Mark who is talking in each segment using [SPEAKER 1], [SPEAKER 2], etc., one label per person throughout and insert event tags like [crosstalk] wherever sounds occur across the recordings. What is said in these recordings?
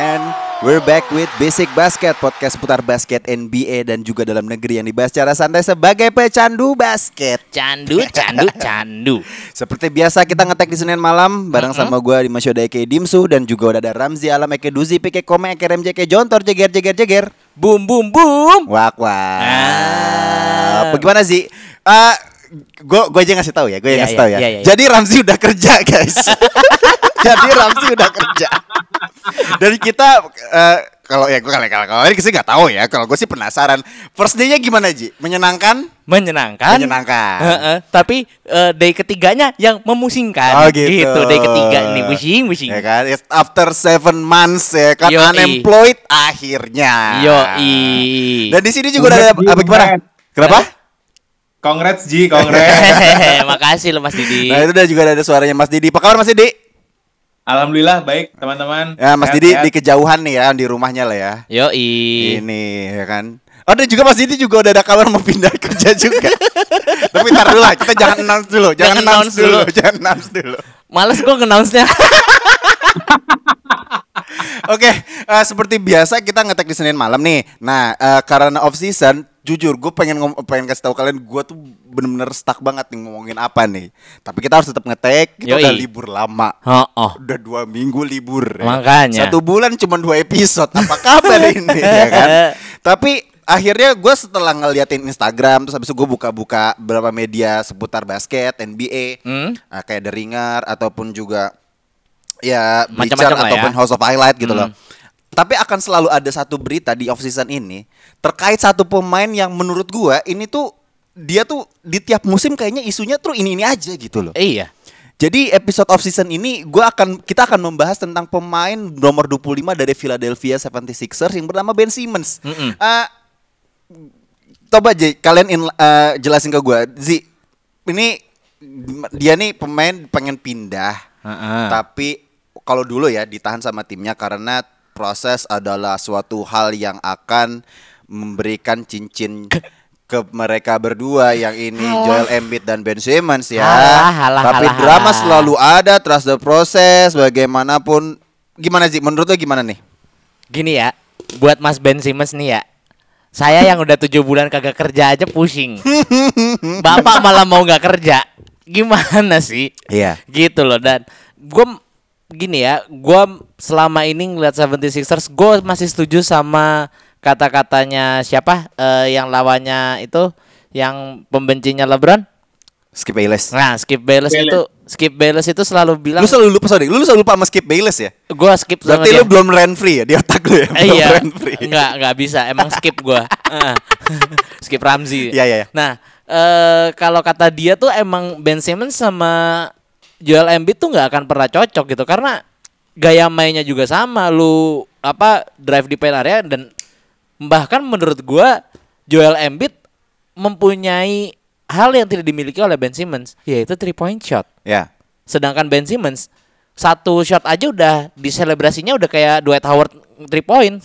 [SPEAKER 1] And
[SPEAKER 2] we're back with Basic Basket, podcast seputar basket NBA dan juga dalam negeri yang dibahas secara santai sebagai pecandu basket.
[SPEAKER 3] Candu, candu, candu. [laughs]
[SPEAKER 2] Seperti biasa kita ngetek di Senin malam bareng sama gue di Masyoda Eke Dimsu dan juga udah ada Ramzi Alam Eke Duzi Pike Kome Eke Remje Eke Jontor Jeger Jeger Jeger.
[SPEAKER 3] Boom, boom, boom.
[SPEAKER 2] Wak wak.
[SPEAKER 3] Ah.
[SPEAKER 2] Bagaimana sih? Eh gue gue aja ngasih tahu ya, gue yang
[SPEAKER 3] Iya,
[SPEAKER 2] ngasih
[SPEAKER 3] iya,
[SPEAKER 2] tahu ya.
[SPEAKER 3] iya, iya.
[SPEAKER 2] Jadi Ramzi udah kerja guys. [laughs] Jadi Ramzi udah kerja. Dari kita eh, kalau ya gue kalau kalau ini sih nggak tahu ya. Kalau gue sih penasaran. First day-nya gimana Ji? Menyenangkan?
[SPEAKER 3] Menyenangkan.
[SPEAKER 2] Menyenangkan.
[SPEAKER 3] Heeh, tapi eh, day ketiganya yang memusingkan.
[SPEAKER 2] Oh gitu.
[SPEAKER 3] day ketiga ini pusing, pusing.
[SPEAKER 2] Ya kan? It's After seven months ya kan
[SPEAKER 3] Yoi.
[SPEAKER 2] unemployed akhirnya.
[SPEAKER 3] Yo
[SPEAKER 2] Dan di sini juga udah ada apa gimana? Kenapa?
[SPEAKER 4] Congrats Ji, congrats. [laughs]
[SPEAKER 3] Makasih lo Mas Didi.
[SPEAKER 2] Nah itu udah juga ada suaranya Mas Didi. Apa kabar Mas Didi?
[SPEAKER 4] Alhamdulillah baik teman-teman.
[SPEAKER 2] Ya Mas
[SPEAKER 4] Sehat,
[SPEAKER 2] Didi
[SPEAKER 4] sehat.
[SPEAKER 2] di kejauhan nih ya di rumahnya lah ya.
[SPEAKER 3] Yo
[SPEAKER 2] Ini ya kan. Oh, dan juga Mas Didi juga udah ada kabar mau pindah [laughs] kerja juga. Tapi ntar dulu lah, kita jangan announce dulu, jangan,
[SPEAKER 3] Jangan
[SPEAKER 2] announce
[SPEAKER 3] announce
[SPEAKER 2] dulu,
[SPEAKER 3] dulu.
[SPEAKER 2] jangan announce dulu.
[SPEAKER 3] Males gue nge-announce-nya. [laughs]
[SPEAKER 2] Oke, eh, seperti biasa kita ngetek di Senin malam nih. Nah, eh, karena off season, jujur gue pengen ngom- pengen kasih tahu kalian, gue tuh bener-bener stuck banget nih ngomongin apa nih. Tapi kita harus tetap ngetek. Kita
[SPEAKER 3] Yoi.
[SPEAKER 2] udah libur lama.
[SPEAKER 3] Oh, oh.
[SPEAKER 2] Udah dua minggu libur. ya.
[SPEAKER 3] Makanya.
[SPEAKER 2] Satu bulan cuma dua episode. Apa kabar ini [laughs] ya kan? Tapi akhirnya gue setelah ngeliatin Instagram terus habis itu gue buka-buka beberapa media seputar basket, NBA,
[SPEAKER 3] Hmm?
[SPEAKER 2] nah, kayak The Ringer ataupun juga ya
[SPEAKER 3] Macam-macam lah
[SPEAKER 2] ataupun
[SPEAKER 3] ya.
[SPEAKER 2] House of Highlight gitu loh. Tapi akan selalu ada satu berita di off season ini terkait satu pemain yang menurut gua ini tuh dia tuh di tiap musim kayaknya isunya tuh ini-ini aja gitu loh.
[SPEAKER 3] Iya.
[SPEAKER 2] Jadi episode off season ini gua akan kita akan membahas tentang pemain nomor 25 dari Philadelphia 76ers yang bernama Ben Simmons.
[SPEAKER 3] Mm-mm.
[SPEAKER 2] Eh, coba aja kalian in- eh, jelasin ke gua, Zi. Ini dia nih pemain pengen pindah.
[SPEAKER 3] Heeh.
[SPEAKER 2] Tapi kalau dulu ya ditahan sama timnya karena proses adalah suatu hal yang akan memberikan cincin ke mereka berdua yang ini Joel Embiid dan Ben Simmons ya.
[SPEAKER 3] Halah, halah,
[SPEAKER 2] Tapi
[SPEAKER 3] halah,
[SPEAKER 2] drama
[SPEAKER 3] halah.
[SPEAKER 2] selalu ada trust the process bagaimanapun. Gimana sih menurut lo gimana nih?
[SPEAKER 3] Gini ya, buat Mas Ben Simmons nih ya. Saya yang udah tujuh bulan kagak kerja aja pusing. [laughs] Bapak malah mau nggak kerja. Gimana sih?
[SPEAKER 2] Iya.
[SPEAKER 3] Gitu loh dan gue gini ya, gue selama ini ngeliat 76ers, gue masih setuju sama kata-katanya siapa eh, yang lawannya itu yang pembencinya LeBron.
[SPEAKER 2] Skip Bayless.
[SPEAKER 3] Nah, Skip Bayless
[SPEAKER 4] Bayless.
[SPEAKER 3] itu Skip Bayless itu selalu bilang
[SPEAKER 2] Lu selalu lupa sorry, lu selalu lupa sama Skip Bayless ya?
[SPEAKER 3] gue skip sama
[SPEAKER 2] Berarti
[SPEAKER 3] dia.
[SPEAKER 2] lu belum rent free ya di otak lu ya?
[SPEAKER 3] Eh,
[SPEAKER 2] belum
[SPEAKER 3] iya,
[SPEAKER 2] rent free.
[SPEAKER 3] nggak nggak bisa. Emang skip gua. Eh, [laughs] [laughs] skip Ramzi.
[SPEAKER 2] Iya, iya, iya.
[SPEAKER 3] Nah, eh, kalau kata dia tuh emang Ben Simmons sama Joel Embiid tuh nggak akan pernah cocok gitu karena gaya mainnya juga sama. Lu apa drive di paint area dan bahkan menurut gua Joel Embiid mempunyai hal yang tidak dimiliki oleh Ben Simmons yaitu three point shot.
[SPEAKER 2] Ya.
[SPEAKER 3] Sedangkan Ben Simmons satu shot aja udah di selebrasinya udah kayak Dwight Howard three point.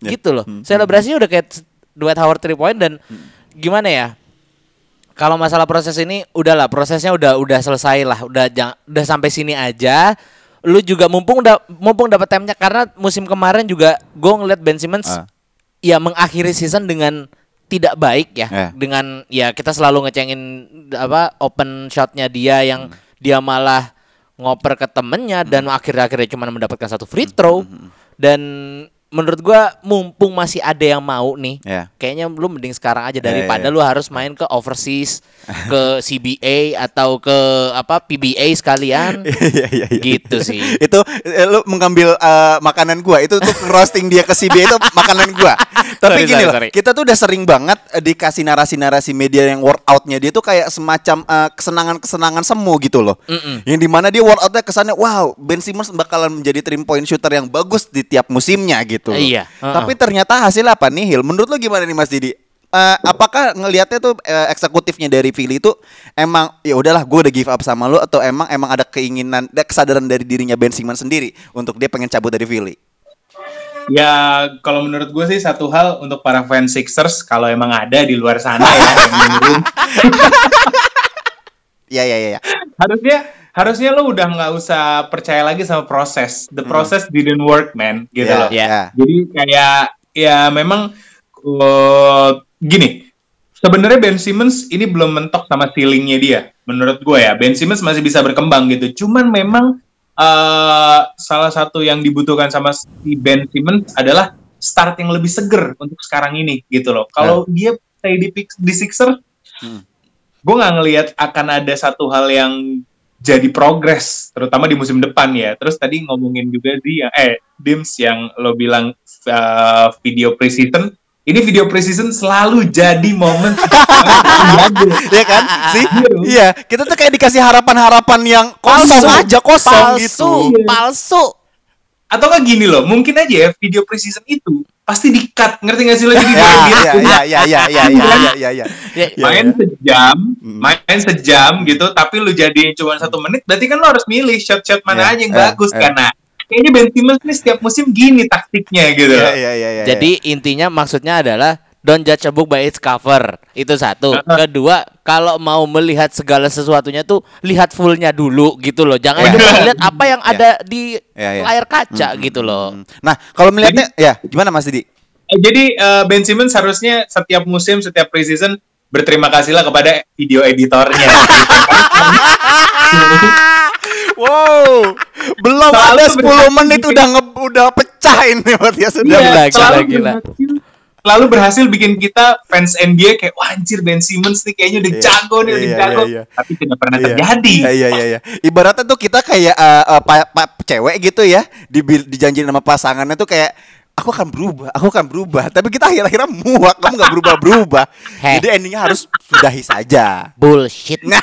[SPEAKER 2] Ya.
[SPEAKER 3] Gitu loh. Selebrasinya udah kayak Dwight Howard three point dan gimana ya? Kalau masalah proses ini udahlah prosesnya udah udah selesai lah, udah jang, udah sampai sini aja. Lu juga mumpung udah mumpung dapat timenya karena musim kemarin juga gue ngeliat Ben Simmons
[SPEAKER 2] Ah.
[SPEAKER 3] ya mengakhiri season dengan tidak baik ya
[SPEAKER 2] Eh.
[SPEAKER 3] dengan ya kita selalu ngecengin apa open shotnya dia yang dia malah ngoper ke temennya dan akhir-akhirnya cuma mendapatkan satu free throw dan menurut gua mumpung masih ada yang mau nih,
[SPEAKER 2] Ya.
[SPEAKER 3] kayaknya lu mending sekarang aja
[SPEAKER 2] Ya,
[SPEAKER 3] daripada
[SPEAKER 2] ya, ya.
[SPEAKER 3] lu harus main ke overseas, ke [laughs] CBA atau ke apa PBA sekalian. [laughs]
[SPEAKER 2] Iya iya iya.
[SPEAKER 3] Gitu sih.
[SPEAKER 2] itu eh, lu mengambil eh, makanan gua itu tuh [laughs] roasting dia ke CB itu makanan gua. Tapi
[SPEAKER 3] Sorry,
[SPEAKER 2] gini
[SPEAKER 3] sorry,
[SPEAKER 2] loh,
[SPEAKER 3] sorry.
[SPEAKER 2] kita tuh udah sering banget eh, dikasih narasi-narasi media yang workoutnya dia tuh kayak semacam eh, kesenangan-kesenangan semu gitu loh. Yang di mana dia workoutnya kesannya wow Ben Simmons bakalan menjadi three point shooter yang bagus di tiap musimnya gitu. Loh.
[SPEAKER 3] Iya, heeh.
[SPEAKER 2] Tapi ternyata hasilnya apa nih Hil? Menurut lu gimana nih Mas Didi? Eh, apakah ngelihatnya tuh eh, eksekutifnya dari Philly itu emang ya udahlah gue udah give up sama lu atau emang emang ada keinginan ada kesadaran dari dirinya Ben Simmons sendiri untuk dia pengen cabut dari Philly?
[SPEAKER 4] Ya, kalau menurut gue sih satu hal untuk para fans Sixers, kalau emang ada di luar sana ya, yang [laughs]
[SPEAKER 2] Ya ya ya. ya.
[SPEAKER 4] harusnya harusnya lo udah nggak usah percaya lagi sama proses. The process didn't work, man, gitu
[SPEAKER 2] Ya,
[SPEAKER 4] loh.
[SPEAKER 3] Ya.
[SPEAKER 4] Jadi kayak ya memang eh, gini. Sebenarnya Ben Simmons ini belum mentok sama ceilingnya dia. Menurut gue ya, Ben Simmons masih bisa berkembang gitu. Cuman memang eh, salah satu yang dibutuhkan sama si Ben Simmons adalah start yang lebih seger untuk sekarang ini gitu loh. Kalau dia stay di, di Sixers,
[SPEAKER 2] Hmm.
[SPEAKER 4] gue nggak ngelihat akan ada satu hal yang jadi progres, terutama di musim depan ya. Terus tadi ngomongin juga di yang eh Dims yang lo bilang uh, video preseason, ini video preseason selalu jadi momen [laughs]
[SPEAKER 2] ya kan? sih?
[SPEAKER 4] Iya.
[SPEAKER 2] Iya, kita tuh kayak dikasih harapan-harapan yang kosong
[SPEAKER 3] Palsu.
[SPEAKER 2] aja kosong
[SPEAKER 3] palsu,
[SPEAKER 2] gitu.
[SPEAKER 3] palsu.
[SPEAKER 4] Atau nggak gini loh, mungkin aja ya video preseason itu pasti di cut, ngerti nggak sih lo jadi [laughs]
[SPEAKER 2] Ya,
[SPEAKER 4] dia-
[SPEAKER 2] ya, ya, ya, ya, ya, ya, ya, ya, ya.
[SPEAKER 3] Ya,
[SPEAKER 2] Ya,
[SPEAKER 4] main
[SPEAKER 2] ya.
[SPEAKER 4] sejam,
[SPEAKER 2] Hmm.
[SPEAKER 4] main sejam gitu, tapi lu jadi cuma satu menit, berarti kan lu harus milih shot-shot mana aja yang
[SPEAKER 2] ya,
[SPEAKER 4] bagus karena kayaknya Ben Simmons nih setiap musim gini taktiknya gitu.
[SPEAKER 2] Ya, ya, ya, ya,
[SPEAKER 3] Jadi intinya maksudnya adalah don't judge a book by its cover. Itu satu. Kedua, kalau mau melihat segala sesuatunya tuh lihat fullnya dulu gitu loh. Jangan
[SPEAKER 2] Ya.
[SPEAKER 3] cuma lihat apa yang
[SPEAKER 2] Ya.
[SPEAKER 3] ada di
[SPEAKER 2] Ya, ya.
[SPEAKER 3] layar kaca gitu loh.
[SPEAKER 2] Hmm. Nah, kalau melihatnya ya gimana Mas Didi?
[SPEAKER 4] Eh, Jadi eh, Ben Simmons harusnya setiap musim, setiap preseason berterima kasihlah kepada video editornya. [laughs]
[SPEAKER 2] Wow, belum
[SPEAKER 4] Selalu
[SPEAKER 2] ada 10
[SPEAKER 4] berhasil
[SPEAKER 2] menit udah nge, udah pecah ini buat dia sudah.
[SPEAKER 3] Gila,
[SPEAKER 4] Iya,
[SPEAKER 3] gila, gila.
[SPEAKER 4] Selalu berhasil bikin kita fans NBA kayak wah anjir Ben Simmons nih kayaknya udah
[SPEAKER 2] Iya,
[SPEAKER 4] jago nih udah
[SPEAKER 2] iya,
[SPEAKER 4] jago
[SPEAKER 2] iya, iya.
[SPEAKER 4] tapi tidak pernah terjadi
[SPEAKER 2] Iya iya iya. iya. Ibaratnya tuh kita kayak eh, eh, pa- pa- cewek gitu ya, dibil- dijanjiin sama pasangannya tuh kayak aku akan berubah, aku akan berubah. Tapi kita akhir-akhirnya muak, kamu nggak berubah-berubah. [laughs] Jadi endingnya harus sudahi saja.
[SPEAKER 3] Bullshit.
[SPEAKER 2] Nah,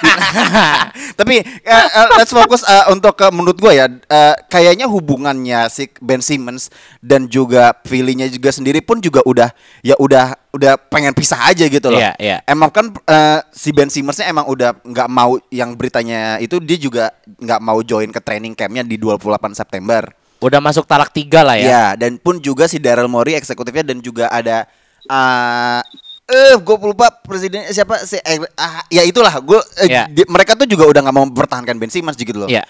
[SPEAKER 2] [laughs] tapi eh, eh, let's fokus eh, untuk ke menurut gue ya, eh, kayaknya hubungannya si Ben Simmons dan juga Philly-nya juga sendiri pun juga udah ya udah udah pengen pisah aja gitu loh.
[SPEAKER 3] Iya, iya.
[SPEAKER 2] Emang kan eh, si Ben Simmonsnya emang udah nggak mau yang beritanya itu dia juga nggak mau join ke training campnya di 28 September.
[SPEAKER 3] Udah masuk talak tiga lah ya.
[SPEAKER 2] Ya, dan pun juga si Daryl Morey eksekutifnya dan juga ada eh eh gue lupa presiden siapa si eh, ah, ya itulah gue eh,
[SPEAKER 3] Ya.
[SPEAKER 2] di- mereka tuh juga udah nggak mau mempertahankan Ben Simmons gitu loh.
[SPEAKER 3] Ya.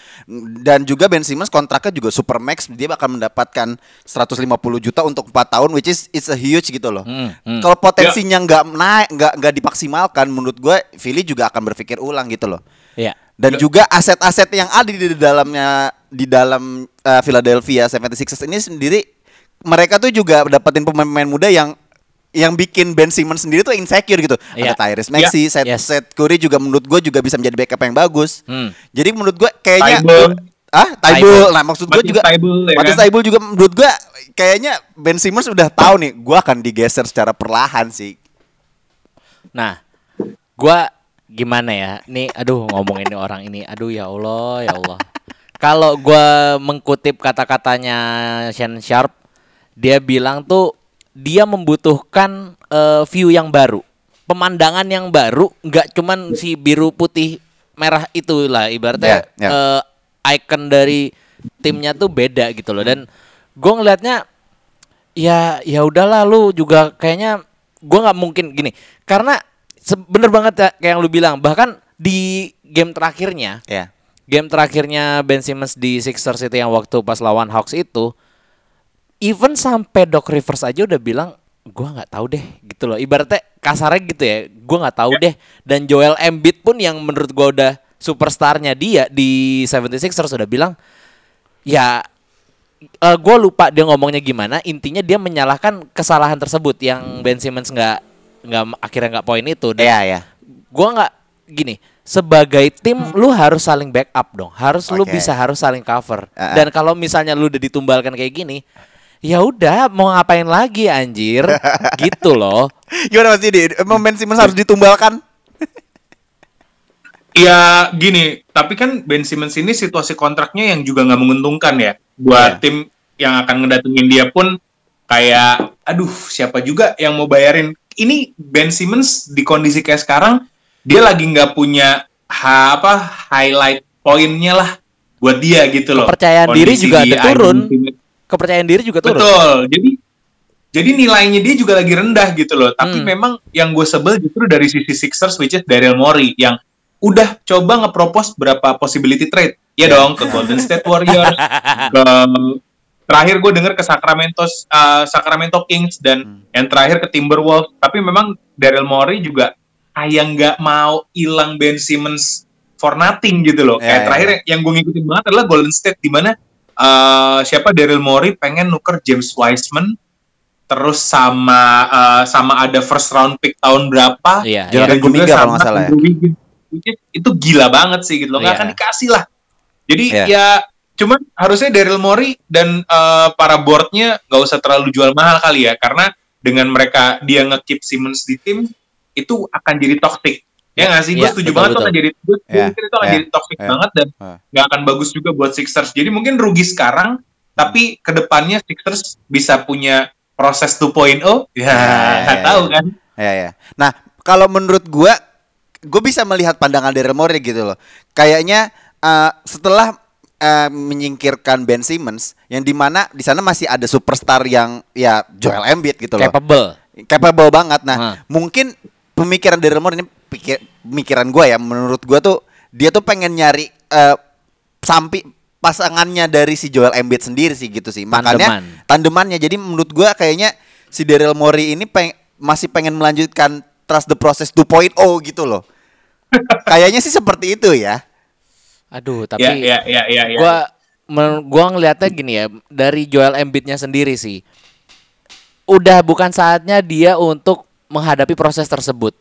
[SPEAKER 2] Dan juga Ben Simmons kontraknya juga super max dia bakal mendapatkan 150 juta untuk 4 tahun which is it's a huge gitu loh.
[SPEAKER 3] Hmm, hmm.
[SPEAKER 2] Kalau potensinya nggak naik nggak nggak dimaksimalkan menurut gue Philly juga akan berpikir ulang gitu loh.
[SPEAKER 3] Iya.
[SPEAKER 2] Dan juga aset-aset yang ada di dalamnya di dalam uh, Philadelphia 76ers ini sendiri mereka tuh juga dapetin pemain-pemain muda yang yang bikin Ben Simmons sendiri tuh insecure gitu.
[SPEAKER 3] Iya.
[SPEAKER 2] Ada Tyrese Maxey, Seth,
[SPEAKER 3] Yes.
[SPEAKER 2] Seth Curry juga menurut gue juga bisa menjadi backup yang bagus.
[SPEAKER 3] Hmm.
[SPEAKER 2] Jadi menurut gue kayaknya ah.
[SPEAKER 3] Tybal.
[SPEAKER 2] Nah, maksud gue juga
[SPEAKER 4] ya
[SPEAKER 2] Matisse
[SPEAKER 4] kan?
[SPEAKER 2] Tybal juga menurut gue kayaknya Ben Simmons udah tahu nih, gue akan digeser secara perlahan sih.
[SPEAKER 3] Nah, gua gimana ya? Nih, aduh ngomong ini orang ini, aduh ya Allah, ya Allah. Kalau gua mengkutip kata-katanya Shan Sharp, dia bilang tuh dia membutuhkan eh, view yang baru, pemandangan yang baru, nggak cuman si biru putih merah itulah ibaratnya
[SPEAKER 2] Ya, ya.
[SPEAKER 3] eh, icon dari timnya tuh beda gitu loh dan gue ngelihatnya ya ya udahlah lu juga kayaknya gua nggak mungkin gini karena bener banget ya kayak yang lu bilang bahkan di game terakhirnya
[SPEAKER 2] Ya.
[SPEAKER 3] Game terakhirnya Ben Simmons di Sixers itu yang waktu pas lawan Hawks itu even sampai Doc Rivers aja udah bilang gua nggak tahu deh gitu loh ibaratnya kasarnya gitu ya gua nggak tahu deh dan Joel Embiid pun yang menurut gua udah superstarnya dia di 76ers sudah bilang ya gue lupa dia ngomongnya gimana. Intinya dia menyalahkan kesalahan tersebut yang Ben Simmons nggak nggak akhirnya nggak poin itu. Dan
[SPEAKER 2] Iya, ya.
[SPEAKER 3] gue nggak gini sebagai tim lu harus saling backup dong harus lu
[SPEAKER 2] Oke.
[SPEAKER 3] bisa harus saling cover
[SPEAKER 2] Ah, ah.
[SPEAKER 3] dan kalau misalnya lu udah ditumbalkan kayak gini ya udah mau ngapain lagi anjir [laughs] gitu loh
[SPEAKER 2] Gimana Mas Didi? Emang Ben Simmons harus ditumbalkan? [laughs]
[SPEAKER 4] Ya gini, tapi kan Ben Simmons ini situasi kontraknya yang juga nggak menguntungkan ya. Buat
[SPEAKER 2] Iya.
[SPEAKER 4] tim yang akan ngedatengin dia pun kayak, aduh siapa juga yang mau bayarin. Ini Ben Simmons di kondisi kayak sekarang, dia lagi nggak punya ha, apa highlight poinnya lah buat dia gitu loh.
[SPEAKER 3] Kepercayaan diri
[SPEAKER 4] Kondisi
[SPEAKER 3] juga
[SPEAKER 4] di
[SPEAKER 3] ada turun. kepercayaan diri juga turun
[SPEAKER 4] Betul. Jadi jadi nilainya dia juga lagi rendah gitu loh. Tapi
[SPEAKER 3] Hmm.
[SPEAKER 4] memang yang gue sebel justru dari sisi Sixers which is Daryl Morey yang udah coba ngepropose berapa possibility trade. Ya dong ke Golden State Warriors, [laughs] ke terakhir gue denger ke Sacramento uh, Sacramento Kings dan yang terakhir ke Timberwolves. Tapi memang Daryl Morey juga kayak nggak mau hilang Ben Simmons for nothing gitu loh.
[SPEAKER 2] Ya,
[SPEAKER 4] Kayak
[SPEAKER 2] ya,
[SPEAKER 4] terakhir yang gue ngikutin banget adalah Golden State di mana eh, siapa Daryl Morey pengen nuker James Wiseman terus sama eh, sama ada first round pick tahun berapa dan
[SPEAKER 2] Kuminga
[SPEAKER 4] juga
[SPEAKER 2] nggak
[SPEAKER 4] sama
[SPEAKER 2] salah ya.
[SPEAKER 4] Itu gila banget sih gitu loh nggak
[SPEAKER 3] Iya.
[SPEAKER 4] akan dikasih lah jadi
[SPEAKER 2] Iya.
[SPEAKER 4] ya cuman harusnya Daryl Morey dan eh, para boardnya nggak usah terlalu jual mahal kali ya karena dengan mereka dia nge-keep Simmons di tim itu akan jadi toxic ya nggak sih gue
[SPEAKER 3] Iya,
[SPEAKER 4] setuju
[SPEAKER 3] betul,
[SPEAKER 4] banget tuh
[SPEAKER 3] betul.
[SPEAKER 4] akan jadi gue itu akan
[SPEAKER 2] iya,
[SPEAKER 4] jadi toxic
[SPEAKER 2] iya.
[SPEAKER 4] banget dan
[SPEAKER 2] Ah.
[SPEAKER 4] nggak akan bagus juga buat Sixers jadi mungkin rugi sekarang tapi ke depannya Sixers bisa punya proses 2.0 ya
[SPEAKER 2] Ya,
[SPEAKER 4] nggak
[SPEAKER 2] ya,
[SPEAKER 4] tahu
[SPEAKER 2] ya.
[SPEAKER 4] kan
[SPEAKER 2] Ya ya. Nah, kalau menurut gua gue bisa melihat pandangan Daryl Morey gitu loh. Kayaknya eh, setelah eh, menyingkirkan Ben Simmons yang di mana di sana masih ada superstar yang ya Joel Embiid gitu loh.
[SPEAKER 3] capable
[SPEAKER 2] Capable banget. Nah,
[SPEAKER 3] Hah.
[SPEAKER 2] mungkin pemikiran Daryl Morey ini pikir, pemikiran gua ya menurut gua tuh dia tuh pengen nyari eh, sampai pasangannya dari si Joel Embiid sendiri sih gitu sih. Makanya
[SPEAKER 3] Tandeman.
[SPEAKER 2] tandemannya. Jadi menurut gua kayaknya si Daryl Morey ini peng- masih pengen melanjutkan trust the process 2.0 gitu loh. [laughs] kayaknya sih seperti itu ya.
[SPEAKER 3] aduh tapi
[SPEAKER 4] ya ya ya ya, ya.
[SPEAKER 3] gua men- gua ngelihatnya gini ya dari Joel Embiidnya sendiri sih udah bukan saatnya dia untuk menghadapi proses tersebut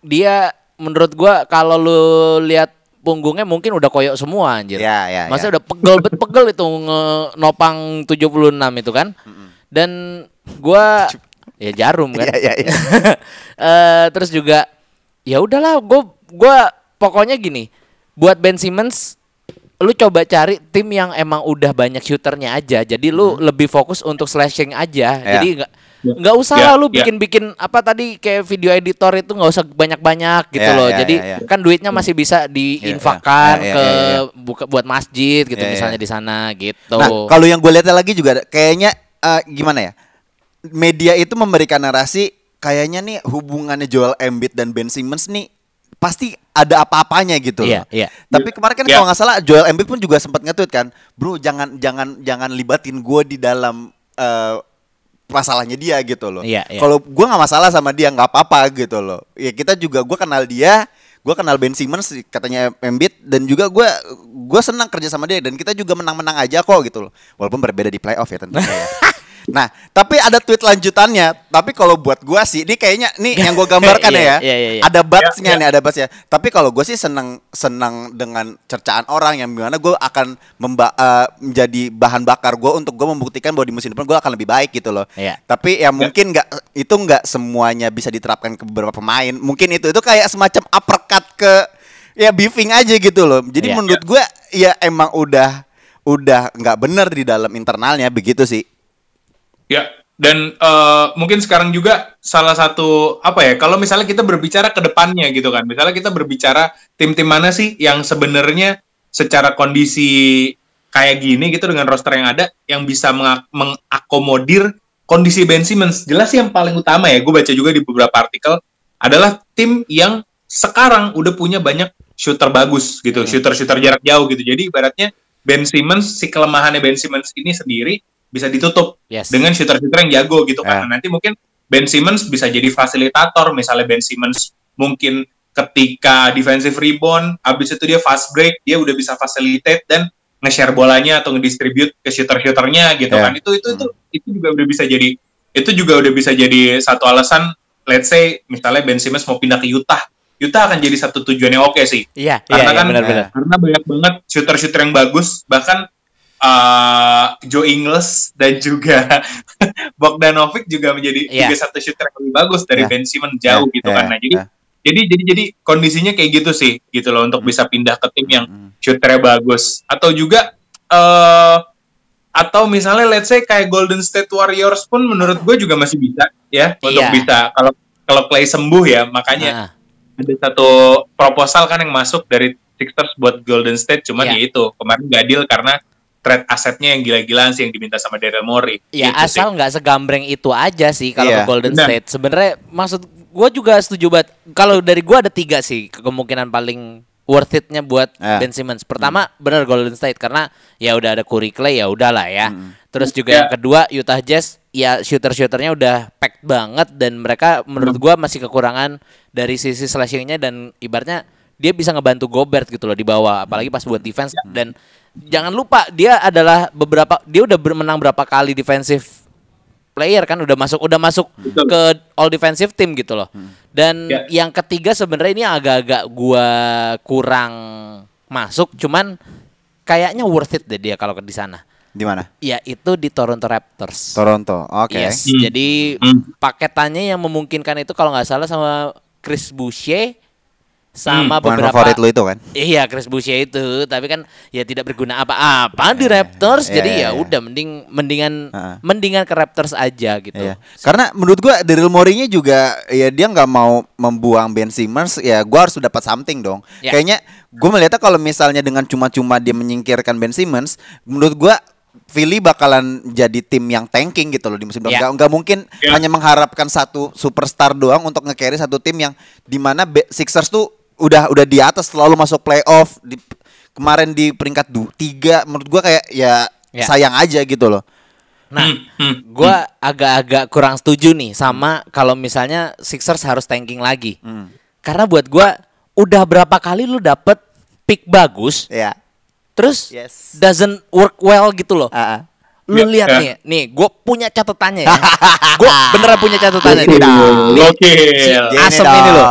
[SPEAKER 3] dia menurut gua kalau lu lihat punggungnya mungkin udah koyok semua anjir
[SPEAKER 2] Ya, ya,
[SPEAKER 3] masa
[SPEAKER 2] ya.
[SPEAKER 3] udah pegel bet pegel itu nge- nopang 76 itu kan dan gua ya jarum kan
[SPEAKER 2] Iya, iya, iya.
[SPEAKER 3] Eh, terus juga ya udahlah gue gua pokoknya gini buat Ben Simmons lu coba cari tim yang emang udah banyak shooternya aja jadi lu lebih fokus untuk slashing aja
[SPEAKER 2] Hmm. Ya.
[SPEAKER 3] jadi nggak nggak usah
[SPEAKER 4] Ya,
[SPEAKER 3] lah lu
[SPEAKER 4] ya.
[SPEAKER 3] bikin-bikin apa tadi kayak video editor itu nggak usah banyak-banyak gitu
[SPEAKER 2] Ya,
[SPEAKER 3] loh
[SPEAKER 2] ya,
[SPEAKER 3] jadi
[SPEAKER 2] ya, ya.
[SPEAKER 3] kan duitnya masih bisa diinfakkan
[SPEAKER 2] Ya, ya, ya,
[SPEAKER 3] ke
[SPEAKER 2] ya, ya.
[SPEAKER 3] buka buat masjid gitu
[SPEAKER 2] Ya, ya.
[SPEAKER 3] misalnya di sana gitu
[SPEAKER 2] Nah, kalau yang gue lihat lagi juga kayaknya eh, gimana ya? Media itu memberikan narasi kayaknya nih hubungannya Joel Embiid dan Ben Simmons nih pasti ada apa-apanya gitu
[SPEAKER 3] Iya,
[SPEAKER 2] loh.
[SPEAKER 3] iya.
[SPEAKER 2] Tapi kemarin kan
[SPEAKER 4] Iya.
[SPEAKER 2] kalau nggak salah Joel Embiid pun juga sempat nge-tweet kan, "Bro, jangan jangan jangan libatin gue di dalam eh, masalahnya dia gitu loh.
[SPEAKER 3] Iya, iya.
[SPEAKER 2] Kalau gue nggak masalah sama dia nggak apa-apa gitu loh. Ya kita juga gue kenal dia, gue kenal Ben Simmons katanya Embiid dan juga gue gue senang kerja sama dia dan kita juga menang-menang aja kok gitu loh. Walaupun berbeda di playoff ya tentunya ya. [laughs] Nah, tapi ada tweet lanjutannya. Tapi kalau buat gua sih, ini kayaknya nih yang gue gambarkan [laughs]
[SPEAKER 3] Iya,
[SPEAKER 2] ya.
[SPEAKER 3] iya, iya, iya.
[SPEAKER 2] Ada batsnya
[SPEAKER 4] Ya, ya.
[SPEAKER 2] nih, ada batsnya. Tapi kalau gue sih senang senang dengan cercaan orang yang gimana gue akan memba eh, menjadi bahan bakar gue untuk gue membuktikan bahwa di musim depan gue akan lebih baik gitu loh.
[SPEAKER 3] Iya.
[SPEAKER 2] Tapi ya mungkin nggak itu nggak semuanya bisa diterapkan ke beberapa pemain. Mungkin itu itu kayak semacam uppercut ke ya beefing aja gitu loh. Jadi
[SPEAKER 3] Iya.
[SPEAKER 2] menurut gue ya emang udah udah nggak bener di dalam internalnya begitu sih.
[SPEAKER 4] Ya, dan eh, mungkin sekarang juga salah satu apa ya? Kalau misalnya kita berbicara ke depannya gitu kan, misalnya kita berbicara tim-tim mana sih yang sebenarnya secara kondisi kayak gini gitu dengan roster yang ada yang bisa menga- mengakomodir kondisi Ben Simmons. Jelas yang paling utama ya, gue baca juga di beberapa artikel adalah tim yang sekarang udah punya banyak shooter bagus gitu, shooter-shooter jarak jauh gitu. Jadi ibaratnya Ben Simmons si kelemahannya Ben Simmons ini sendiri bisa ditutup
[SPEAKER 3] Yes.
[SPEAKER 4] dengan shooter-shooter yang jago gitu
[SPEAKER 2] Ya.
[SPEAKER 4] kan. Nah, Nanti mungkin Ben Simmons bisa jadi fasilitator, misalnya Ben Simmons mungkin ketika defensive rebound, habis itu dia fast break, dia udah bisa facilitate dan nge-share bolanya atau ngedistribute ke shooter-shooternya gitu
[SPEAKER 2] Yeah.
[SPEAKER 4] kan. Itu itu itu itu juga udah bisa jadi itu juga udah bisa jadi satu alasan let's say misalnya Ben Simmons mau pindah ke Utah. Utah akan jadi satu tujuan yang oke sih.
[SPEAKER 3] Iya, iya,
[SPEAKER 4] Karena
[SPEAKER 3] iya
[SPEAKER 4] kan
[SPEAKER 3] benar-benar.
[SPEAKER 4] karena banyak banget shooter-shooter yang bagus bahkan uh, Joe Ingles dan juga [laughs] Bogdanovic juga menjadi
[SPEAKER 3] Iya.
[SPEAKER 4] juga satu shooter yang lebih bagus dari
[SPEAKER 2] Ya.
[SPEAKER 4] Ben Simmons jauh
[SPEAKER 2] Ya,
[SPEAKER 4] gitu
[SPEAKER 2] ya,
[SPEAKER 4] kan. Nah, jadi
[SPEAKER 2] ya.
[SPEAKER 4] jadi jadi jadi kondisinya kayak gitu sih gitu loh untuk bisa pindah ke tim yang
[SPEAKER 2] Hmm.
[SPEAKER 4] shooternya bagus atau juga eh atau misalnya let's say kayak Golden State Warriors pun menurut gue juga masih bisa ya untuk
[SPEAKER 3] Iya.
[SPEAKER 4] bisa kalau kalau Clay sembuh ya makanya
[SPEAKER 3] Nah,
[SPEAKER 4] ada satu proposal kan yang masuk dari Sixers buat Golden State cuman
[SPEAKER 3] Iya.
[SPEAKER 4] ya itu kemarin gak deal karena trade asetnya yang gila-gilaan sih yang diminta sama Daryl Morey
[SPEAKER 3] Ya
[SPEAKER 4] Gitu
[SPEAKER 3] asal nggak segambreng itu aja sih kalau
[SPEAKER 2] Iya,
[SPEAKER 3] ke Golden
[SPEAKER 4] benar.
[SPEAKER 3] State. Sebenarnya maksud gue juga setuju banget. Kalau dari gue ada tiga sih ke- kemungkinan paling worth it-nya buat
[SPEAKER 2] Eh.
[SPEAKER 3] Ben Simmons. Pertama bener Golden State karena ya udah ada Curry Clay ya udahlah ya. Terus juga
[SPEAKER 4] Ya.
[SPEAKER 3] yang kedua Utah Jazz ya shooter-shooternya udah packed banget dan mereka menurut gua masih kekurangan dari sisi slashingnya dan ibaratnya dia bisa ngebantu Gobert gitu loh di bawah apalagi pas buat defense dan jangan lupa dia adalah beberapa dia udah menang berapa kali defensive player kan udah masuk udah masuk
[SPEAKER 4] Betul.
[SPEAKER 3] ke all defensive team gitu loh. Dan
[SPEAKER 4] Ya.
[SPEAKER 3] yang ketiga sebenarnya ini agak-agak gua kurang masuk cuman kayaknya worth it deh dia kalau ke di sana.
[SPEAKER 2] Di mana?
[SPEAKER 3] Ya itu di Toronto Raptors.
[SPEAKER 2] Toronto. Oke.
[SPEAKER 3] Yes,
[SPEAKER 4] Hmm.
[SPEAKER 3] jadi
[SPEAKER 4] Hmm.
[SPEAKER 3] paketannya yang memungkinkan itu kalau nggak salah sama Chris Boucher sama
[SPEAKER 4] Hmm,
[SPEAKER 3] beberapa
[SPEAKER 2] favorit lu itu kan?
[SPEAKER 3] Iya Chris Boucher itu, tapi kan ya tidak berguna apa-apa di Raptors.
[SPEAKER 2] iya,
[SPEAKER 3] jadi
[SPEAKER 2] iya,
[SPEAKER 3] ya
[SPEAKER 2] iya.
[SPEAKER 3] udah mending mendingan
[SPEAKER 2] Heeh.
[SPEAKER 3] mendingan ke Raptors aja gitu.
[SPEAKER 2] Iya. Karena menurut gua Daryl Morey-nya juga ya dia nggak mau membuang Ben Simmons, ya gua harus dapat something dong.
[SPEAKER 3] Ya.
[SPEAKER 2] Kayaknya gua melihatnya kalau misalnya dengan cuma-cuma dia menyingkirkan Ben Simmons, menurut gua Philly bakalan jadi tim yang tanking gitu loh di musim depan.
[SPEAKER 3] Ya.
[SPEAKER 2] Nggak, nggak mungkin
[SPEAKER 4] Ya.
[SPEAKER 2] hanya mengharapkan satu superstar doang untuk nge-carry satu tim yang di mana Be- Sixers tuh udah udah di atas selalu masuk playoff di kemarin di peringkat du, tiga menurut gua kayak ya,
[SPEAKER 3] Ya.
[SPEAKER 2] sayang aja gitu loh.
[SPEAKER 3] Nah,
[SPEAKER 4] Hmm, hmm,
[SPEAKER 3] gua agak-agak kurang setuju nih sama kalau misalnya Sixers harus tanking lagi.
[SPEAKER 2] Hmm.
[SPEAKER 3] Karena buat gua udah berapa kali lu dapet pick bagus,
[SPEAKER 2] Ya.
[SPEAKER 3] terus
[SPEAKER 2] Yes.
[SPEAKER 3] doesn't work well gitu loh.
[SPEAKER 2] Ah, ah.
[SPEAKER 3] Lu
[SPEAKER 4] Ya,
[SPEAKER 3] lihat
[SPEAKER 4] ya.
[SPEAKER 3] nih, nih gue punya catatannya ya. [laughs] gue beneran punya catatannya nih.
[SPEAKER 4] Oke.
[SPEAKER 3] asem ini loh.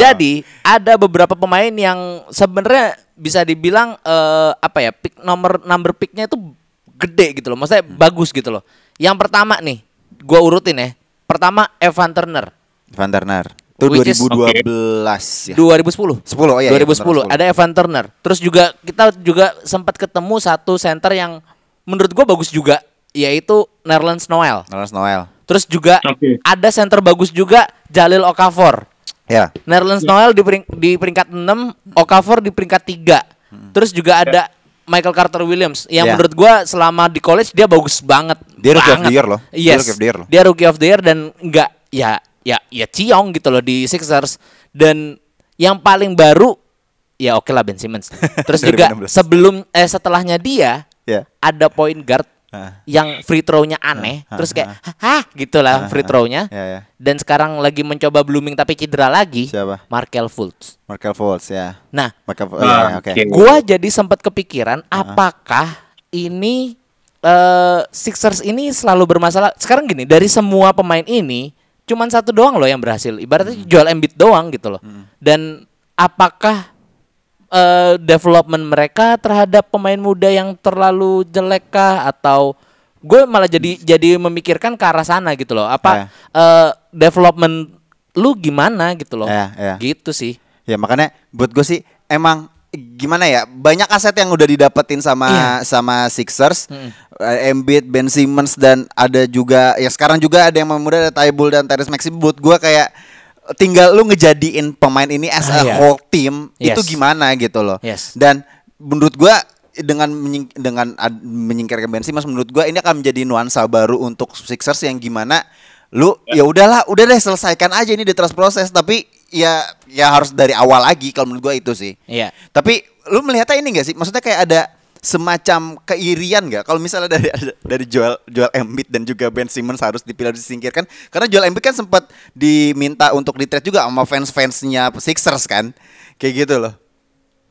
[SPEAKER 3] Jadi ada beberapa pemain yang sebenarnya bisa dibilang eh, apa ya, pick nomor number picknya itu gede gitu loh. Maksudnya bagus gitu loh. Yang pertama nih, gua urutin ya. Pertama Evan Turner,
[SPEAKER 2] Van Turner. Itu
[SPEAKER 3] Which is-
[SPEAKER 2] 2012 ya.
[SPEAKER 3] 2010.
[SPEAKER 2] 10 oh iya.
[SPEAKER 3] 2010 ada Evan Turner. Terus juga kita juga sempat ketemu satu center yang menurut gua bagus juga yaitu Nerlens Noel.
[SPEAKER 2] Noel Noel.
[SPEAKER 3] Terus juga
[SPEAKER 4] Oke.
[SPEAKER 3] ada center bagus juga Jalil Okafor.
[SPEAKER 2] Ya.
[SPEAKER 3] Nerlens Noel di, pering- di peringkat 6, Okafor di peringkat 3. Terus juga ada Michael Carter Williams yang
[SPEAKER 2] Ya.
[SPEAKER 3] menurut gua selama di college dia bagus banget.
[SPEAKER 2] Dia rookie of
[SPEAKER 3] Banget.
[SPEAKER 2] the year loh. Dia
[SPEAKER 3] Yes.
[SPEAKER 2] rookie of the year loh.
[SPEAKER 3] Dia rookie of the year dan enggak ya ya ya ciong gitu loh di Sixers dan yang paling baru ya oke lah Ben Simmons. [laughs] Terus juga
[SPEAKER 2] 2016.
[SPEAKER 3] sebelum eh setelahnya dia
[SPEAKER 2] Ya.
[SPEAKER 3] ada point guard
[SPEAKER 2] Ah.
[SPEAKER 3] yang free throw-nya aneh,
[SPEAKER 2] Ah,
[SPEAKER 3] terus
[SPEAKER 2] ah,
[SPEAKER 3] kayak hah gitulah free throw-nya.
[SPEAKER 2] Ya, ya.
[SPEAKER 3] Dan sekarang lagi mencoba blooming tapi cedera lagi.
[SPEAKER 2] Siapa?
[SPEAKER 3] Markel Fultz.
[SPEAKER 2] Markel Fultz ya.
[SPEAKER 3] Nah,
[SPEAKER 2] Markel oh,
[SPEAKER 4] Ah,
[SPEAKER 2] ya, oke.
[SPEAKER 4] oke.
[SPEAKER 3] gua jadi sempat kepikiran apakah ini eh Sixers ini selalu bermasalah. Sekarang gini, dari semua pemain ini cuman satu doang loh yang berhasil. Ibaratnya Joel Embiid doang gitu loh. Dan apakah eh, development mereka terhadap pemain muda yang terlalu jelek kah atau gue malah jadi jadi memikirkan ke arah sana gitu loh. Apa eh, development lu gimana gitu loh.
[SPEAKER 2] Ya, ya.
[SPEAKER 3] Gitu sih.
[SPEAKER 2] Ya makanya buat gue sih emang gimana ya banyak aset yang udah didapetin sama
[SPEAKER 3] Iya.
[SPEAKER 2] sama Sixers, Eh, Embiid, Ben Simmons dan ada juga ya sekarang juga ada yang muda ada Taibul dan Tyrese Maxey buat gue kayak tinggal lu ngejadiin pemain ini as
[SPEAKER 3] Ah,
[SPEAKER 2] a
[SPEAKER 3] iya.
[SPEAKER 2] whole team
[SPEAKER 3] Yes.
[SPEAKER 2] itu gimana gitu loh.
[SPEAKER 3] Yes.
[SPEAKER 2] Dan menurut gua dengan menying- dengan menyingkirkan Ben Simmons menurut gua ini akan menjadi nuansa baru untuk Sixers yang gimana lu ya udahlah udah deh selesaikan aja ini di trust proses tapi ya ya harus dari awal lagi kalau menurut gua itu sih.
[SPEAKER 3] Iya.
[SPEAKER 2] Tapi lu melihatnya ini gak sih? Maksudnya kayak ada semacam keirian gak kalau misalnya dari dari Joel Joel Embiid dan juga Ben Simmons harus dipilih disingkirkan karena Joel Embiid kan sempat diminta untuk di trade juga sama fans-fansnya Sixers kan kayak gitu loh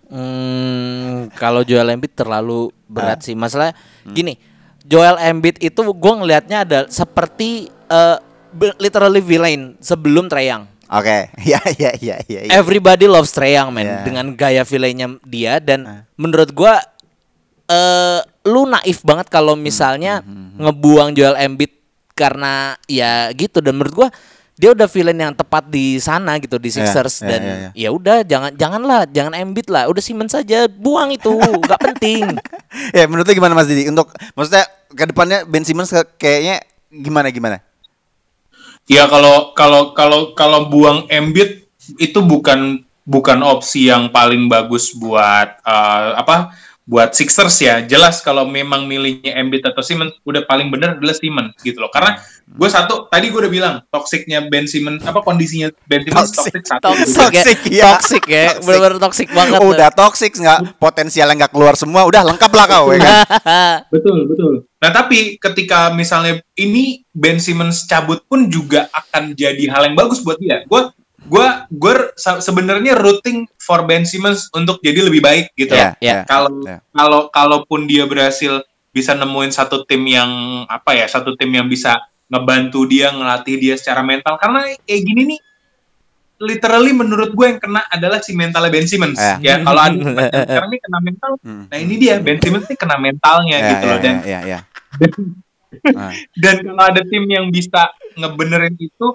[SPEAKER 3] Hmm, kalau Joel Embiid terlalu berat sih. Masalah gini, Joel Embiid itu gue ngelihatnya ada seperti be- literally villain sebelum Trae Young.
[SPEAKER 2] Oke, [laughs] ya ya ya ya. ya.
[SPEAKER 3] Everybody loves Trae Young, man,
[SPEAKER 2] Yeah.
[SPEAKER 3] dengan gaya villainnya dia dan menurut gua eh lu naif banget kalau misalnya ngebuang Joel Embiid karena ya gitu dan menurut gua dia udah villain yang tepat di sana gitu di Sixers
[SPEAKER 2] yeah,
[SPEAKER 3] dan
[SPEAKER 2] yeah, yeah.
[SPEAKER 3] ya udah jangan janganlah jangan Embiid lah udah Simmons saja buang itu nggak penting [laughs]
[SPEAKER 2] ya menurut lu gimana Mas Didi? Untuk maksudnya ke depannya Ben Simmons kayaknya gimana gimana?
[SPEAKER 4] Ya kalau kalau kalau kalau buang Embiid itu bukan bukan opsi yang paling bagus buat eh, apa buat Sixers ya. Jelas kalau memang milihnya Embiid atau Simmons udah paling bener adalah Simmons gitu loh. Karena gue satu tadi gue udah bilang toksiknya Ben Simmons apa kondisinya Ben Simmons
[SPEAKER 2] Toxic.
[SPEAKER 4] toxic satu.
[SPEAKER 3] toxic
[SPEAKER 2] Toxic,
[SPEAKER 3] ya toxic ya
[SPEAKER 2] Toxic.
[SPEAKER 3] benar-benar toxic banget
[SPEAKER 2] udah toxic nggak potensialnya nggak keluar semua, udah lengkap lah kau ya kan? [laughs]
[SPEAKER 4] Betul, betul. Nah, tapi ketika misalnya ini Ben Simmons cabut pun juga akan jadi hal yang bagus buat dia. Gue gua gue sebenarnya rooting for Ben Simmons untuk jadi lebih baik gitu.
[SPEAKER 2] Iya,
[SPEAKER 4] loh.
[SPEAKER 3] iya.
[SPEAKER 4] Kalau
[SPEAKER 2] Iya.
[SPEAKER 4] kalau kalaupun dia berhasil bisa nemuin satu tim yang apa ya, satu tim yang bisa ngebantu dia, ngelatih dia secara mental karena kayak gini nih literally menurut gue yang kena adalah si mentalnya Ben Simmons
[SPEAKER 2] Iya.
[SPEAKER 4] ya kalau ada [laughs] sekarang ini kena mental
[SPEAKER 2] Hmm.
[SPEAKER 4] nah ini dia Ben Simmons nih kena mentalnya
[SPEAKER 2] Ya,
[SPEAKER 4] gitu
[SPEAKER 2] ya,
[SPEAKER 4] loh dan
[SPEAKER 2] ya, ya, ya. Ah. [laughs]
[SPEAKER 4] dan kalau ada tim yang bisa ngebenerin itu,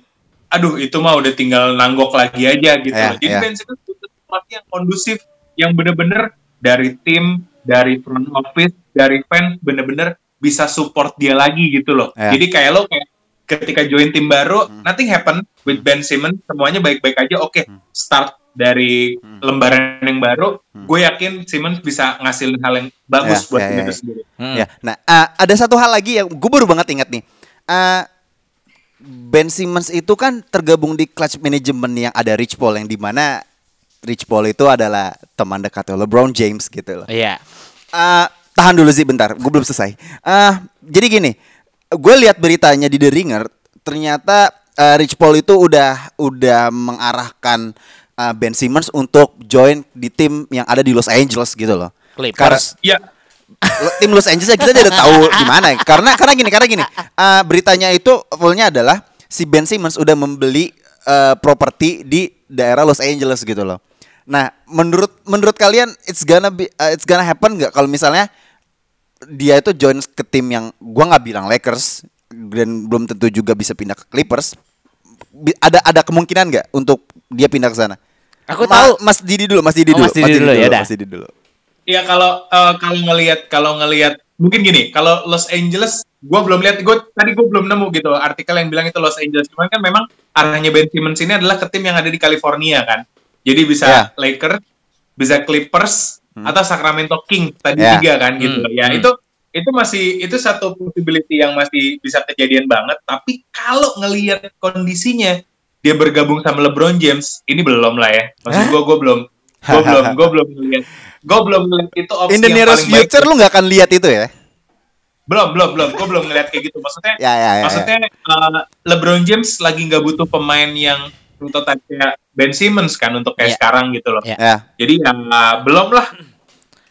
[SPEAKER 4] aduh itu mah udah tinggal nanggok lagi aja gitu.
[SPEAKER 2] Ya,
[SPEAKER 4] loh. Jadi
[SPEAKER 2] ya.
[SPEAKER 4] Ben Simmons tempat yang kondusif, yang bener-bener dari tim, dari front office, dari fans, bener-bener bisa support dia lagi gitu loh.
[SPEAKER 2] Ya.
[SPEAKER 4] Jadi kayak lo kayak ketika join tim baru, nothing happen with Ben Simmons, semuanya baik-baik aja. Oke, start dari lembaran yang baru, gue yakin Simmons bisa ngasilin hal yang bagus
[SPEAKER 2] Ya,
[SPEAKER 4] buat
[SPEAKER 2] ya,
[SPEAKER 4] tim
[SPEAKER 2] ya,
[SPEAKER 4] itu
[SPEAKER 2] ya.
[SPEAKER 4] sendiri.
[SPEAKER 3] Hmm.
[SPEAKER 2] Ya, nah ah, ada satu hal lagi yang gue baru banget ingat nih. Ah, ben Simmons itu kan tergabung di clutch management yang ada Rich Paul yang di mana Rich Paul itu adalah teman dekat LeBron James gitu loh.
[SPEAKER 3] Iya
[SPEAKER 2] Ah, tahan dulu sih bentar, gue belum selesai. Ah, jadi gini, gue lihat beritanya di The Ringer, ternyata ah, Rich Paul itu udah udah mengarahkan ah, Ben Simmons untuk join di tim yang ada di Los Angeles gitu loh.
[SPEAKER 3] Clippers.
[SPEAKER 4] Ya,
[SPEAKER 2] Lo- tim Los Angeles kita udah tahu [laughs] gimana ya. karena karena gini karena gini uh, beritanya itu fullnya adalah si Ben Simmons udah membeli uh, properti di daerah Los Angeles gitu loh nah menurut menurut kalian it's gonna be uh, it's gonna happen nggak kalau misalnya dia itu join ke tim yang gua nggak bilang Lakers dan belum tentu juga bisa pindah ke Clippers Bi- ada ada kemungkinan nggak untuk dia pindah ke sana
[SPEAKER 3] Aku
[SPEAKER 2] Ma-
[SPEAKER 3] tahu.
[SPEAKER 2] Mas Didi dulu Mas Didi
[SPEAKER 3] Oh,
[SPEAKER 2] dulu
[SPEAKER 3] Mas Didi dulu, ya dah.
[SPEAKER 2] Mas Didi dulu
[SPEAKER 4] Iya kalau eh, kalau ngelihat kalau ngelihat mungkin gini kalau Los Angeles gue belum lihat gue tadi gue belum nemu gitu artikel yang bilang itu Los Angeles cuman kan memang arahnya Ben Simmons ini adalah ke tim yang ada di California kan jadi bisa
[SPEAKER 2] Ya.
[SPEAKER 4] Lakers bisa Clippers atau Sacramento Kings tadi
[SPEAKER 2] Ya.
[SPEAKER 4] tiga kan gitu.
[SPEAKER 3] Hmm,
[SPEAKER 4] ya
[SPEAKER 3] hmm.
[SPEAKER 4] itu itu masih itu satu possibility yang masih bisa kejadian banget. Tapi kalau ngelihat kondisinya dia bergabung sama LeBron James ini belum lah ya. Maksud gue gue belum gue [laughs] belum gue belum ngelihat. Gue belum ngelihat itu opsi
[SPEAKER 2] in the
[SPEAKER 4] yang
[SPEAKER 2] nearest
[SPEAKER 4] baik
[SPEAKER 2] future lu nggak akan lihat itu ya?
[SPEAKER 4] Belum belum belum. Gue belum ngeliat kayak gitu. Maksudnya [laughs]
[SPEAKER 2] Ya, ya, ya,
[SPEAKER 4] maksudnya uh, LeBron James lagi nggak butuh pemain yang prototype kayak Ben Simmons kan untuk kayak
[SPEAKER 3] Iya.
[SPEAKER 4] sekarang gitu loh.
[SPEAKER 3] Iya.
[SPEAKER 2] ya
[SPEAKER 4] jadi ya belum lah.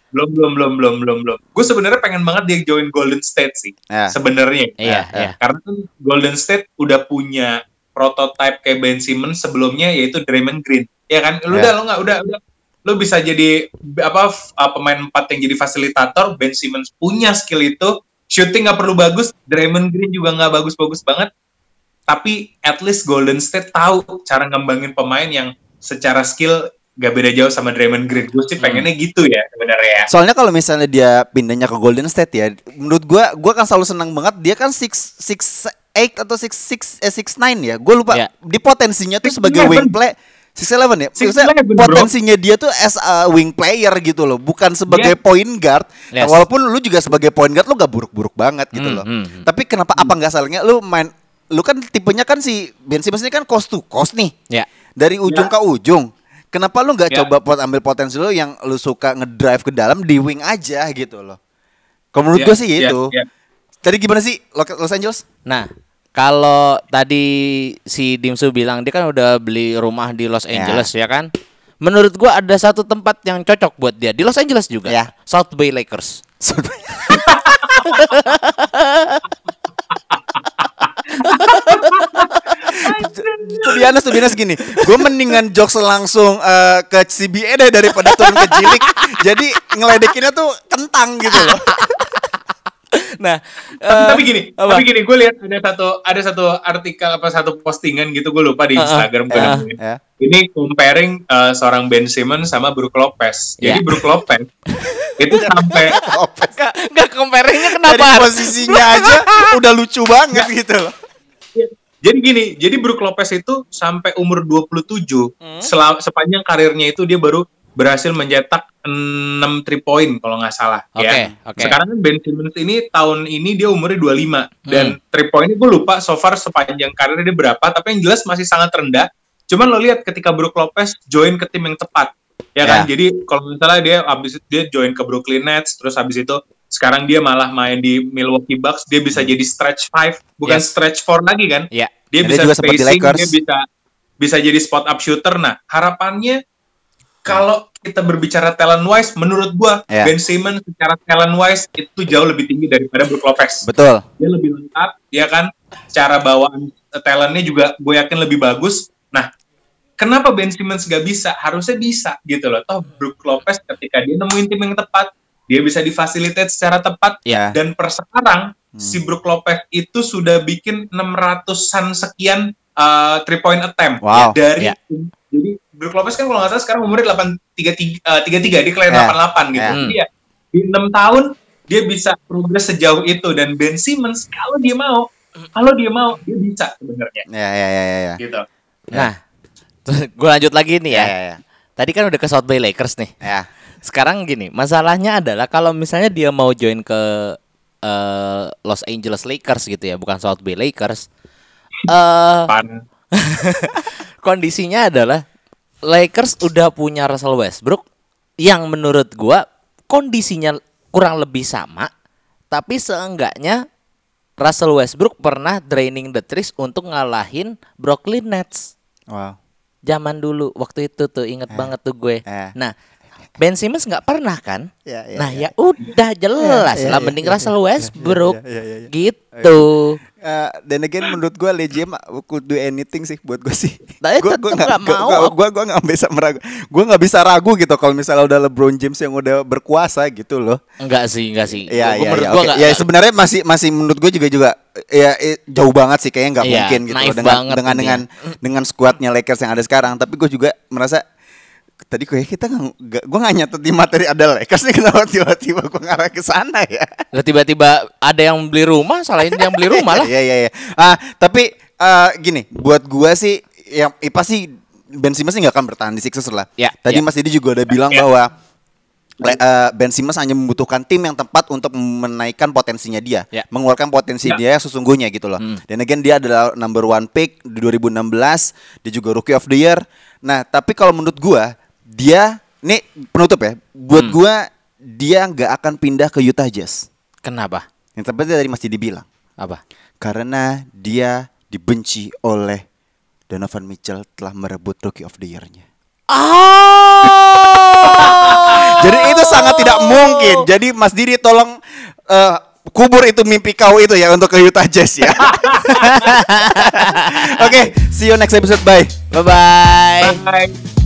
[SPEAKER 4] Belum belum belum belum belum belum. Gue sebenarnya pengen banget dia join Golden State sih
[SPEAKER 2] Ya.
[SPEAKER 4] sebenarnya.
[SPEAKER 3] Iya,
[SPEAKER 2] Ya,
[SPEAKER 3] iya.
[SPEAKER 4] karena kan Golden State udah punya prototype kayak Ben Simmons sebelumnya yaitu Draymond Green. Ya kan? Lu
[SPEAKER 2] Ya.
[SPEAKER 4] udah lu nggak udah udah. Lu bisa jadi apa f- uh, pemain empat yang jadi fasilitator Ben Simmons punya skill itu. Shooting nggak perlu bagus Draymond Green juga nggak bagus-bagus banget tapi at least Golden State tahu cara ngembangin pemain yang secara skill gak beda jauh sama Draymond Green gue sih pengennya gitu ya sebenarnya ya
[SPEAKER 2] Soalnya kalau misalnya dia pindahnya ke Golden State ya, menurut gua gua kan selalu senang banget dia kan six six eight atau six six eh six nine ya. Gue lupa.
[SPEAKER 3] Ya.
[SPEAKER 2] Di potensinya tuh
[SPEAKER 4] 6'11.
[SPEAKER 2] sebagai wing play six eleven ya.
[SPEAKER 4] 6'11, bro.
[SPEAKER 2] potensinya dia tuh as a wing player gitu loh, bukan sebagai
[SPEAKER 4] Iya.
[SPEAKER 2] point guard.
[SPEAKER 3] Yes.
[SPEAKER 2] Walaupun lu juga sebagai point guard lu gak buruk-buruk banget gitu
[SPEAKER 3] Hmm,
[SPEAKER 2] loh.
[SPEAKER 3] hmm, hmm.
[SPEAKER 2] Tapi kenapa apa nggak salahnya lu main lu kan tipenya kan si Ben Simmons ini kan coast to coast nih
[SPEAKER 3] Ya.
[SPEAKER 2] dari ujung
[SPEAKER 4] Ya.
[SPEAKER 2] ke ujung. Kenapa lu nggak
[SPEAKER 4] Ya.
[SPEAKER 2] coba pot ambil potensi lu yang lu suka ngedrive ke dalam di wing aja gitu loh. Kalau menurut
[SPEAKER 4] Ya,
[SPEAKER 2] gue sih
[SPEAKER 4] ya,
[SPEAKER 2] gitu.
[SPEAKER 4] ya.
[SPEAKER 2] Tadi gimana sih Lo- Los Angeles?
[SPEAKER 3] Nah, kalau tadi si Dimsu bilang dia kan udah beli rumah di Los
[SPEAKER 2] Ya.
[SPEAKER 3] Angeles ya kan? Menurut gua ada satu tempat yang cocok buat dia di Los Angeles juga.
[SPEAKER 2] Ya.
[SPEAKER 3] South Bay Lakers. [laughs] [laughs]
[SPEAKER 2] tuh biasa tuh biasa gini gue mendingan jokes langsung eh, ke CBA deh daripada turun ke Jilik jadi ngeledekinnya tuh kentang gitu loh
[SPEAKER 3] Nah,
[SPEAKER 4] Tapi,
[SPEAKER 3] eh,
[SPEAKER 4] tapi gini,
[SPEAKER 3] apa?
[SPEAKER 4] tapi gini, gue lihat ada satu ada satu artikel apa satu postingan gitu, gue lupa di
[SPEAKER 3] Uh-uh.
[SPEAKER 4] Instagram gue
[SPEAKER 2] Ya,
[SPEAKER 4] nemuin.
[SPEAKER 2] ya.
[SPEAKER 4] Ini comparing uh, seorang Ben Simmons sama Brook Lopez. Jadi
[SPEAKER 3] Ya.
[SPEAKER 4] Brook Lopez [laughs] itu sampai
[SPEAKER 2] Lopez.
[SPEAKER 3] Enggak, enggak comparingnya
[SPEAKER 2] dari
[SPEAKER 3] kenapa?
[SPEAKER 2] posisinya aja udah lucu banget gitu loh
[SPEAKER 4] jadi gini, jadi Brook Lopez itu sampai umur 27
[SPEAKER 3] Hmm.
[SPEAKER 4] sela- sepanjang karirnya itu dia baru berhasil mencetak 6 3 point kalau nggak salah
[SPEAKER 3] Oke,
[SPEAKER 4] ya.
[SPEAKER 3] oke.
[SPEAKER 4] Sekarang kan Ben Simmons ini tahun ini dia umurnya 25 dan
[SPEAKER 3] Hmm.
[SPEAKER 4] 3 point gue lupa so far sepanjang karirnya dia berapa tapi yang jelas masih sangat rendah. Cuman lo lihat ketika Brook Lopez join ke tim yang tepat. Ya kan?
[SPEAKER 2] Ya.
[SPEAKER 4] Jadi kalau misalnya dia habis dia join ke Brooklyn Nets terus habis itu sekarang dia malah main di Milwaukee Bucks, dia bisa jadi stretch 5 bukan
[SPEAKER 3] Yes.
[SPEAKER 4] stretch 4 lagi kan?
[SPEAKER 3] Iya.
[SPEAKER 4] Dia
[SPEAKER 2] Dan
[SPEAKER 4] bisa
[SPEAKER 2] dia juga di
[SPEAKER 4] spacing,
[SPEAKER 2] Lakers.
[SPEAKER 4] dia bisa bisa jadi spot up shooter. Nah, harapannya kalau kita berbicara talent wise, menurut gua
[SPEAKER 2] Ya.
[SPEAKER 4] Ben Simmons secara talent wise itu jauh lebih tinggi daripada Brook Lopez.
[SPEAKER 2] betul
[SPEAKER 4] Dia lebih lengkap, ya kan? Cara bawaan eh, talentnya juga gue yakin lebih bagus. Nah, kenapa Ben Simmons gak bisa? Harusnya bisa gitu loh. Toh Brook Lopez ketika dia nemuin tim yang tepat, dia bisa difasilitate secara tepat.
[SPEAKER 2] ya
[SPEAKER 4] Dan per sekarang si Brook Lopez itu sudah bikin 600-an sekian uh, three point attempt
[SPEAKER 2] Wow,
[SPEAKER 4] dari
[SPEAKER 3] ya.
[SPEAKER 4] jadi Brook Lopez kan kalau nggak salah sekarang umurnya 833 uh, 33 dia kelahiran
[SPEAKER 2] Ya.
[SPEAKER 4] 88 gitu.
[SPEAKER 2] Ya.
[SPEAKER 4] Jadi ya di 6 tahun dia bisa progres sejauh itu dan Ben Simmons kalau dia mau kalau dia mau dia bisa sebenarnya
[SPEAKER 2] ya ya ya ya, ya.
[SPEAKER 4] gitu.
[SPEAKER 3] Nah, gue lanjut lagi nih ya.
[SPEAKER 2] Ya, ya, ya.
[SPEAKER 3] Tadi kan udah ke South Bay Lakers nih.
[SPEAKER 2] ya
[SPEAKER 3] Sekarang gini, masalahnya adalah kalau misalnya dia mau join ke eh, Los Angeles Lakers gitu ya, bukan South Bay Lakers. Eh
[SPEAKER 4] Pan [laughs]
[SPEAKER 3] kondisinya adalah Lakers udah punya Russell Westbrook yang menurut gua kondisinya kurang lebih sama, tapi seenggaknya Russell Westbrook pernah draining the threes untuk ngalahin Brooklyn Nets
[SPEAKER 2] wow
[SPEAKER 3] zaman dulu waktu itu tuh inget banget tuh gue.
[SPEAKER 2] Eh.
[SPEAKER 3] Nah, Ben Simmons nggak pernah kan?
[SPEAKER 2] Ya, ya,
[SPEAKER 3] nah
[SPEAKER 2] ya.
[SPEAKER 3] ya udah jelas
[SPEAKER 2] Ya, ya,
[SPEAKER 3] lah,
[SPEAKER 2] ya,
[SPEAKER 3] mending
[SPEAKER 2] ya,
[SPEAKER 3] Russell
[SPEAKER 2] ya,
[SPEAKER 3] Westbrook
[SPEAKER 2] ya, ya, ya, ya.
[SPEAKER 3] gitu.
[SPEAKER 2] Eh, dan again menurut gue LeJM could do anything sih buat gue sih.
[SPEAKER 3] Tapi
[SPEAKER 2] gua nggak-
[SPEAKER 3] nggak mau.
[SPEAKER 2] Gue gue gue nggak bisa meragu. Gue nggak bisa ragu gitu kalau misalnya udah LeBron James yang udah berkuasa gitu loh.
[SPEAKER 3] Enggak sih, enggak sih.
[SPEAKER 2] Iya
[SPEAKER 3] Gua-
[SPEAKER 2] iya
[SPEAKER 3] menurut
[SPEAKER 2] iya.
[SPEAKER 3] gua
[SPEAKER 2] Ya sebenarnya masih masih menurut gue juga juga ya eh, jauh banget sih kayaknya nggak
[SPEAKER 3] Iya,
[SPEAKER 2] mungkin gitu dengan dengan
[SPEAKER 3] intinya.
[SPEAKER 2] dengan dengan skuadnya Lakers yang ada sekarang. Tapi gue juga merasa tadi kayak kita nggak gue nggak nyatet di materi ada Lakers nih kenapa tiba-tiba gue ngarah ke sana ya.
[SPEAKER 3] Tiba-tiba ada yang beli rumah, salahin yang beli rumah lah. [laughs]
[SPEAKER 2] Iya iya iya. Ah, tapi eh, gini, buat gua sih yang eh, pasti Ben Simmons sih nggak akan bertahan di Sixers lah.
[SPEAKER 3] Ya,
[SPEAKER 2] Tadi
[SPEAKER 3] ya.
[SPEAKER 2] Mas Didi juga udah bilang bahwa le- eh, Ben Simmons hanya membutuhkan tim yang tepat untuk menaikkan potensinya dia,
[SPEAKER 3] Ya.
[SPEAKER 2] mengeluarkan potensi
[SPEAKER 4] Ya.
[SPEAKER 2] dia sesungguhnya gitu loh.
[SPEAKER 3] Hmm.
[SPEAKER 2] Dan again dia adalah number one pick di 2016, dia juga rookie of the year. Nah, tapi kalau menurut gua dia nih penutup ya, buat
[SPEAKER 3] Hmm.
[SPEAKER 2] gua dia nggak akan pindah ke Utah Jazz.
[SPEAKER 3] Kenapa?
[SPEAKER 2] Yang tepat tadi Mas Didi bilang
[SPEAKER 3] Apa?
[SPEAKER 2] karena dia dibenci oleh Donovan Mitchell telah merebut Rookie of the Year-nya. [laughs] Jadi itu sangat tidak mungkin. Jadi Mas Didi tolong eh, kubur itu mimpi kau itu ya untuk ke Utah Jazz ya. [laughs] [laughs] Oke, see you next episode. Bye.
[SPEAKER 3] Bye bye.
[SPEAKER 4] Bye.